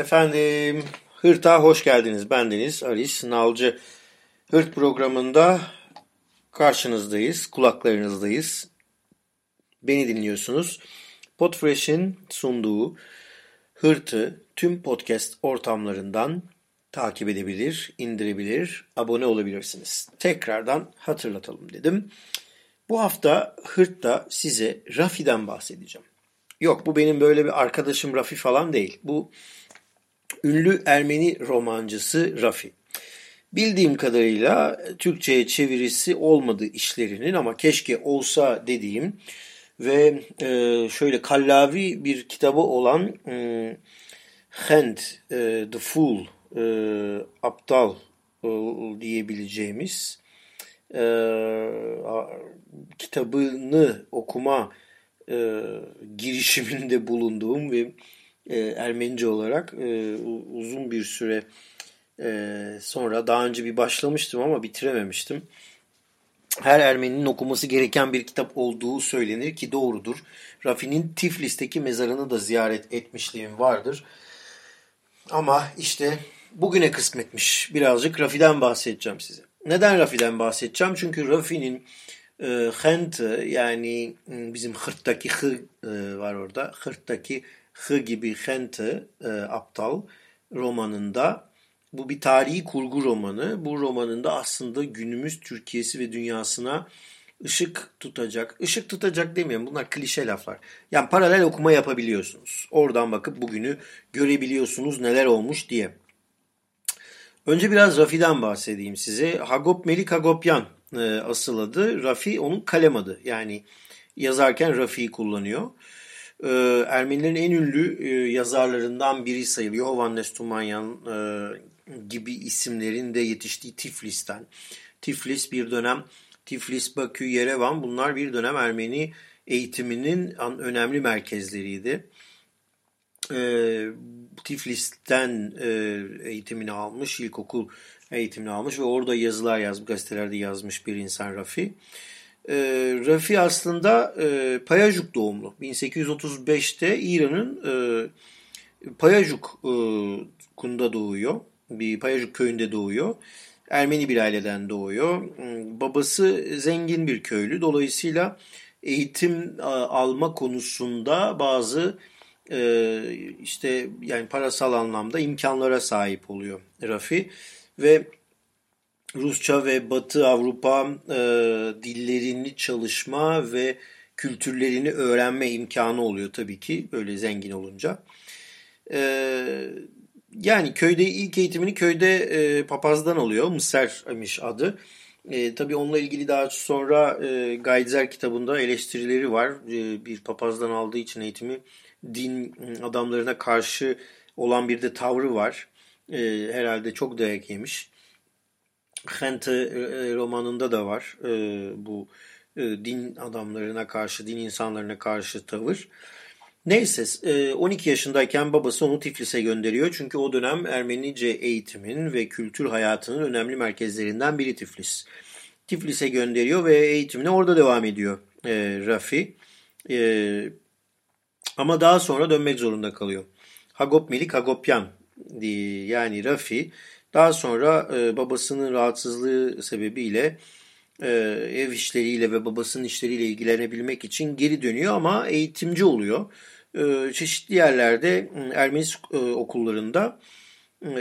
Efendim, Hırt'a hoş geldiniz. Bendeniz Aris Nalcı. Hırt programında karşınızdayız, kulaklarınızdayız. Beni dinliyorsunuz. Podfresh'in sunduğu Hırt'ı tüm podcast ortamlarından takip edebilir, indirebilir, abone olabilirsiniz. Tekrardan hatırlatalım dedim. Bu hafta Hırt'ta size Rafi'den bahsedeceğim. Yok bu benim böyle bir arkadaşım Rafi falan değil. Bu ünlü Ermeni romancısı Rafi. Bildiğim kadarıyla Türkçe'ye çevirisi olmadı işlerinin ama keşke olsa dediğim ve e, şöyle kallavi bir kitabı olan e, Hand, e, The Fool, e, Aptal e, diyebileceğimiz e, kitabını okuma e, girişiminde bulunduğum ve e, Ermenice olarak e, uzun bir süre e, sonra daha önce bir başlamıştım ama bitirememiştim. Her Ermeninin okuması gereken bir kitap olduğu söylenir ki doğrudur. Rafi'nin Tiflis'teki mezarını da ziyaret etmişliğim vardır. Ama işte bugüne kısmetmiş. Birazcık Rafi'den bahsedeceğim size. Neden Rafi'den bahsedeceğim? Çünkü Rafi'nin e, Hent yani bizim Hırt'taki hı e, var orada. Hırt'taki hı gibi Hent e, aptal romanında bu bir tarihi kurgu romanı. Bu romanında aslında günümüz Türkiye'si ve dünyasına ışık tutacak. Işık tutacak demiyorum bunlar klişe laflar. Yani paralel okuma yapabiliyorsunuz. Oradan bakıp bugünü görebiliyorsunuz neler olmuş diye. Önce biraz Rafi'den bahsedeyim size. Hagop Melik Hagopyan e, asıl adı. Rafi onun kalem adı. Yani yazarken Rafi'yi kullanıyor. E, Ermenilerin en ünlü e, yazarlarından biri sayılıyor. Hovannes Tumanyan e, gibi isimlerin de yetiştiği Tiflis'ten. Tiflis bir dönem Tiflis, Bakü, Yerevan bunlar bir dönem Ermeni eğitiminin önemli merkezleriydi. E, Tiflis'ten e, eğitimini almış, ilkokul eğitimini almış ve orada yazılar yazmış, gazetelerde yazmış bir insan Rafi. E, Rafi aslında e, Payajuk doğumlu. 1835'te İran'ın e, Payajuk e, kunda doğuyor. Bir Payajuk köyünde doğuyor. Ermeni bir aileden doğuyor. Babası zengin bir köylü. Dolayısıyla eğitim alma konusunda bazı e, işte yani parasal anlamda imkanlara sahip oluyor Rafi ve Rusça ve Batı Avrupa e, dillerini çalışma ve kültürlerini öğrenme imkanı oluyor tabii ki böyle zengin olunca. E, yani köyde ilk eğitimini köyde e, papazdan alıyor. Mısır'mış adı. E, tabii onunla ilgili daha sonra e, Gaydzer kitabında eleştirileri var. E, bir papazdan aldığı için eğitimi din adamlarına karşı olan bir de tavrı var. E, herhalde çok dayak yemiş. Hente e, romanında da var e, bu e, din adamlarına karşı, din insanlarına karşı tavır. Neyse 12 yaşındayken babası onu Tiflis'e gönderiyor. Çünkü o dönem Ermenice eğitimin ve kültür hayatının önemli merkezlerinden biri Tiflis. Tiflis'e gönderiyor ve eğitimine orada devam ediyor Rafi. Ama daha sonra dönmek zorunda kalıyor. Hagop Melik Hagopyan yani Rafi daha sonra babasının rahatsızlığı sebebiyle ev işleriyle ve babasının işleriyle ilgilenebilmek için geri dönüyor ama eğitimci oluyor. çeşitli yerlerde Ermeni okullarında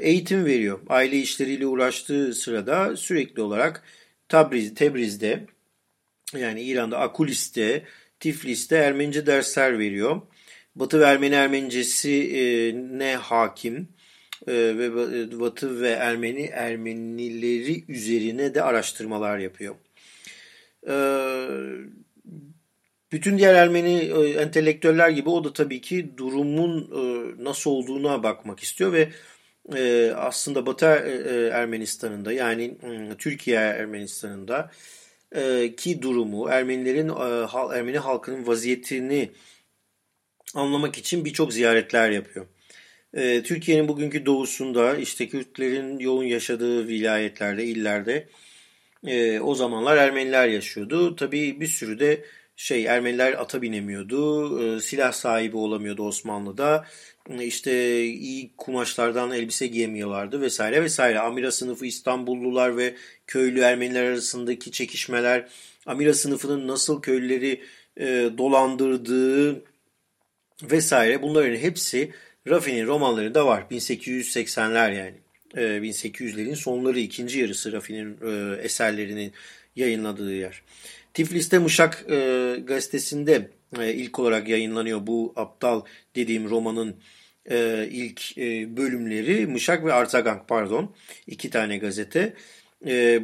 eğitim veriyor. Aile işleriyle uğraştığı sırada sürekli olarak Tabriz, Tebriz'de yani İran'da Akulis'te, Tiflis'te Ermenice dersler veriyor. Batı ve Ermeni Ermenicesi ne hakim ve Batı ve Ermeni Ermenileri üzerine de araştırmalar yapıyor. Bütün diğer Ermeni entelektüeller gibi o da tabii ki durumun nasıl olduğuna bakmak istiyor ve aslında Batı Ermenistan'ında yani Türkiye Ermenistan'ında ki durumu Ermenilerin Ermeni halkının vaziyetini anlamak için birçok ziyaretler yapıyor. Türkiye'nin bugünkü doğusunda işte Kürtlerin yoğun yaşadığı vilayetlerde, illerde e, o zamanlar Ermeniler yaşıyordu. Tabii bir sürü de şey Ermeniler ata binemiyordu, e, silah sahibi olamıyordu Osmanlı'da. İşte iyi kumaşlardan elbise giyemiyorlardı vesaire vesaire. Amira sınıfı İstanbullular ve köylü Ermeniler arasındaki çekişmeler, Amira sınıfının nasıl köylüleri e, dolandırdığı vesaire bunların hepsi Rafi'nin romanlarında var. 1880'ler yani. 1800'lerin e, sonları ikinci yarısı Rafi'nin e, eserlerinin yayınladığı yer. Tiflis'te Mışak e, gazetesinde e, ilk olarak yayınlanıyor bu aptal dediğim romanın ilk bölümleri. Mışak ve Artagang pardon. iki tane gazete.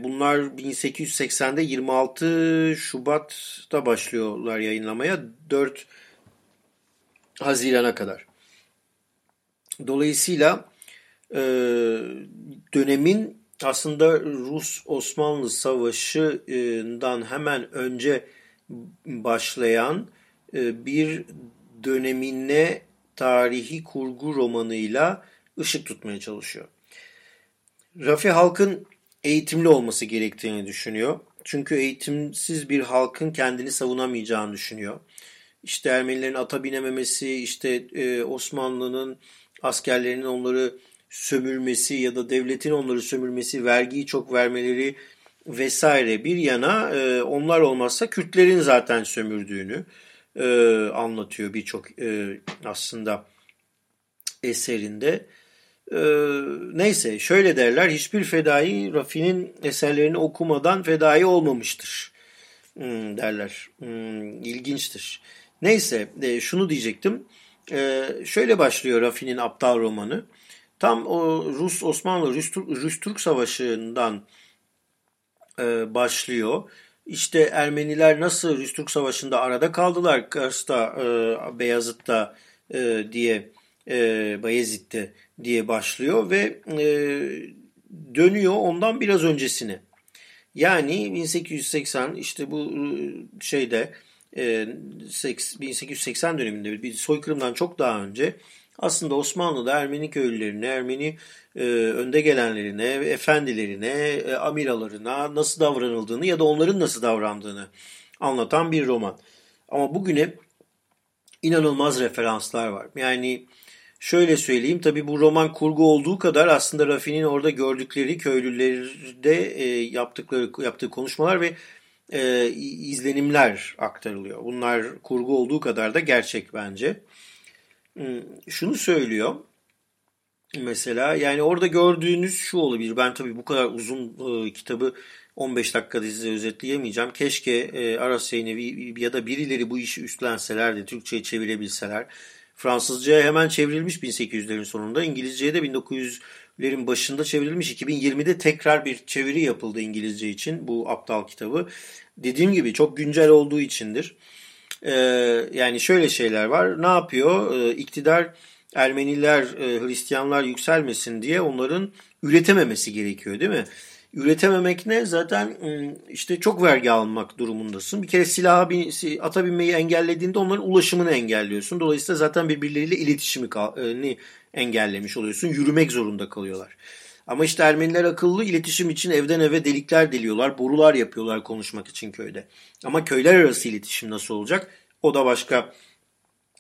Bunlar 1880'de 26 Şubat'ta başlıyorlar yayınlamaya. 4 Haziran'a kadar. Dolayısıyla e, dönemin aslında Rus-Osmanlı Savaşı'ndan hemen önce başlayan e, bir dönemine tarihi kurgu romanıyla ışık tutmaya çalışıyor. Rafi halkın eğitimli olması gerektiğini düşünüyor. Çünkü eğitimsiz bir halkın kendini savunamayacağını düşünüyor. İşte Ermenilerin ata binememesi, işte e, Osmanlı'nın askerlerinin onları sömürmesi ya da devletin onları sömürmesi, vergiyi çok vermeleri vesaire bir yana e, onlar olmazsa Kürtlerin zaten sömürdüğünü e, anlatıyor birçok e, aslında eserinde. E, neyse şöyle derler hiçbir fedai Rafi'nin eserlerini okumadan fedai olmamıştır hmm, derler. Hmm, ilginçtir. Neyse e, şunu diyecektim. E, şöyle başlıyor Rafi'nin Aptal romanı. Tam o Rus-Osmanlı Rus-Türk Savaşı'ndan e, başlıyor. İşte Ermeniler nasıl Rus-Türk Savaşı'nda arada kaldılar Kars'ta, e, Beyazıt'ta e, diye e, Bayezid'de diye başlıyor ve e, dönüyor ondan biraz öncesine. Yani 1880 işte bu e, şeyde 1880 döneminde bir soykırımdan çok daha önce aslında Osmanlı'da Ermeni köylülerine, Ermeni e, önde gelenlerine, efendilerine, e, amiralarına nasıl davranıldığını ya da onların nasıl davrandığını anlatan bir roman. Ama bugüne inanılmaz referanslar var. Yani şöyle söyleyeyim tabi bu roman kurgu olduğu kadar aslında Rafi'nin orada gördükleri köylülerde e, yaptıkları yaptığı konuşmalar ve e, izlenimler aktarılıyor. Bunlar kurgu olduğu kadar da gerçek bence. Şunu söylüyor. Mesela yani orada gördüğünüz şu olabilir. Ben tabii bu kadar uzun e, kitabı 15 dakikada size özetleyemeyeceğim. Keşke e, Aras Zeynevi ya da birileri bu işi üstlenseler de Türkçe'ye çevirebilseler. Fransızca'ya hemen çevrilmiş 1800'lerin sonunda. İngilizce'ye de 1900'lerin başında çevrilmiş. 2020'de tekrar bir çeviri yapıldı İngilizce için bu aptal kitabı. Dediğim gibi çok güncel olduğu içindir. Ee, yani şöyle şeyler var. Ne yapıyor? Ee, iktidar Ermeniler, e, Hristiyanlar yükselmesin diye onların üretememesi gerekiyor değil mi? Üretememek ne? Zaten ıı, işte çok vergi almak durumundasın. Bir kere silaha bin, ata binmeyi engellediğinde onların ulaşımını engelliyorsun. Dolayısıyla zaten birbirleriyle iletişimi ıı, engellemiş oluyorsun. Yürümek zorunda kalıyorlar. Ama işte Ermeniler akıllı iletişim için evden eve delikler deliyorlar, borular yapıyorlar konuşmak için köyde. Ama köyler arası iletişim nasıl olacak? O da başka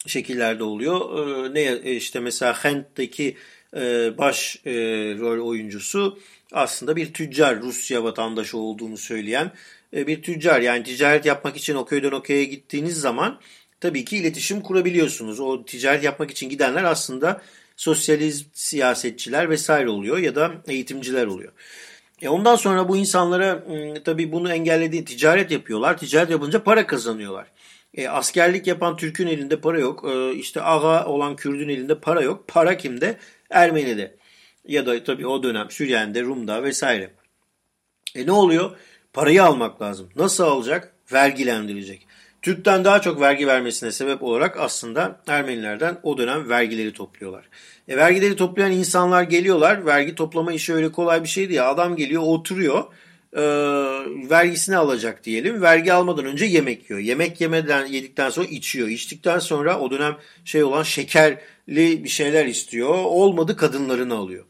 şekillerde oluyor. Ee, ne e, işte mesela Hent'teki e, baş e, rol oyuncusu aslında bir tüccar Rusya vatandaşı olduğunu söyleyen bir tüccar. Yani ticaret yapmak için o köyden o köye gittiğiniz zaman tabii ki iletişim kurabiliyorsunuz. O ticaret yapmak için gidenler aslında sosyalist siyasetçiler vesaire oluyor ya da eğitimciler oluyor. E ondan sonra bu insanlara ıı, tabii bunu engellediği ticaret yapıyorlar. Ticaret yapınca para kazanıyorlar. E, askerlik yapan Türk'ün elinde para yok. E, işte ağa olan Kürd'ün elinde para yok. Para kimde? Ermeni'de. Ya da tabii o dönem Süryen'de, Rum'da vesaire. E ne oluyor? Parayı almak lazım. Nasıl alacak? Vergilendirecek. Türk'ten daha çok vergi vermesine sebep olarak aslında Ermenilerden o dönem vergileri topluyorlar. E, vergileri toplayan insanlar geliyorlar. Vergi toplama işi öyle kolay bir şey değil. Adam geliyor oturuyor e, vergisini alacak diyelim. Vergi almadan önce yemek yiyor. Yemek yemeden yedikten sonra içiyor. İçtikten sonra o dönem şey olan şekerli bir şeyler istiyor. Olmadı kadınlarını alıyor.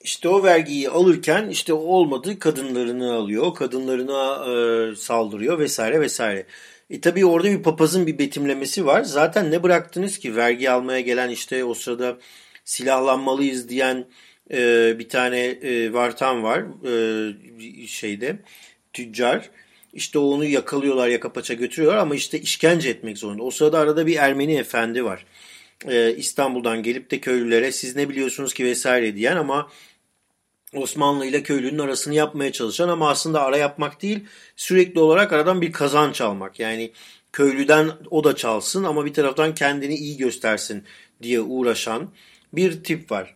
İşte o vergiyi alırken işte olmadı kadınlarını alıyor. Kadınlarına e, saldırıyor vesaire vesaire. E tabii orada bir papazın bir betimlemesi var. Zaten ne bıraktınız ki vergi almaya gelen işte o sırada silahlanmalıyız diyen e, bir tane e, vartan var e, şeyde tüccar. İşte onu yakalıyorlar yaka paça götürüyorlar ama işte işkence etmek zorunda. O sırada arada bir Ermeni efendi var. E, İstanbul'dan gelip de köylülere siz ne biliyorsunuz ki vesaire diyen ama Osmanlı ile köylünün arasını yapmaya çalışan ama aslında ara yapmak değil sürekli olarak aradan bir kazanç almak. Yani köylüden o da çalsın ama bir taraftan kendini iyi göstersin diye uğraşan bir tip var.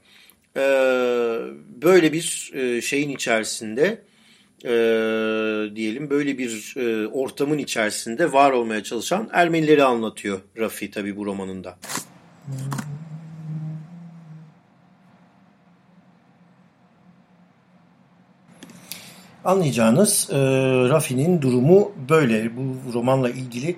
Ee, böyle bir e, şeyin içerisinde e, diyelim böyle bir e, ortamın içerisinde var olmaya çalışan Ermenileri anlatıyor Rafi tabi bu romanında. Anlayacağınız e, Rafi'nin durumu böyle. Bu romanla ilgili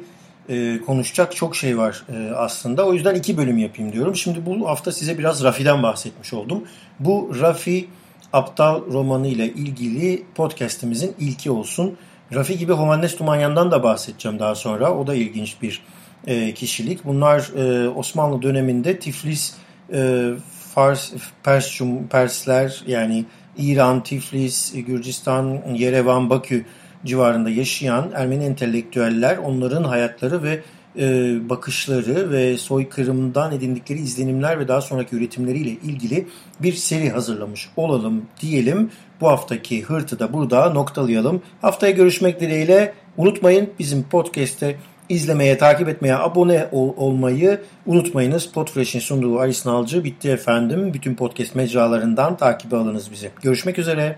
e, konuşacak çok şey var e, aslında. O yüzden iki bölüm yapayım diyorum. Şimdi bu hafta size biraz Rafi'den bahsetmiş oldum. Bu Rafi Aptal romanı ile ilgili podcastimizin ilki olsun. Rafi gibi Hovannes Tumanyan'dan da bahsedeceğim daha sonra. O da ilginç bir e, kişilik. Bunlar e, Osmanlı döneminde Tiflis, e, Fars, Persçum, Persler yani İran, Tiflis, Gürcistan, Yerevan, Bakü civarında yaşayan Ermeni entelektüeller onların hayatları ve e, bakışları ve soykırımdan edindikleri izlenimler ve daha sonraki üretimleriyle ilgili bir seri hazırlamış olalım diyelim. Bu haftaki hırtı da burada noktalayalım. Haftaya görüşmek dileğiyle unutmayın bizim podcast'te izlemeye, takip etmeye, abone ol, olmayı unutmayınız. Podfresh'in sunduğu Aris Nalcı bitti efendim. Bütün podcast mecralarından takibi alınız bizi. Görüşmek üzere.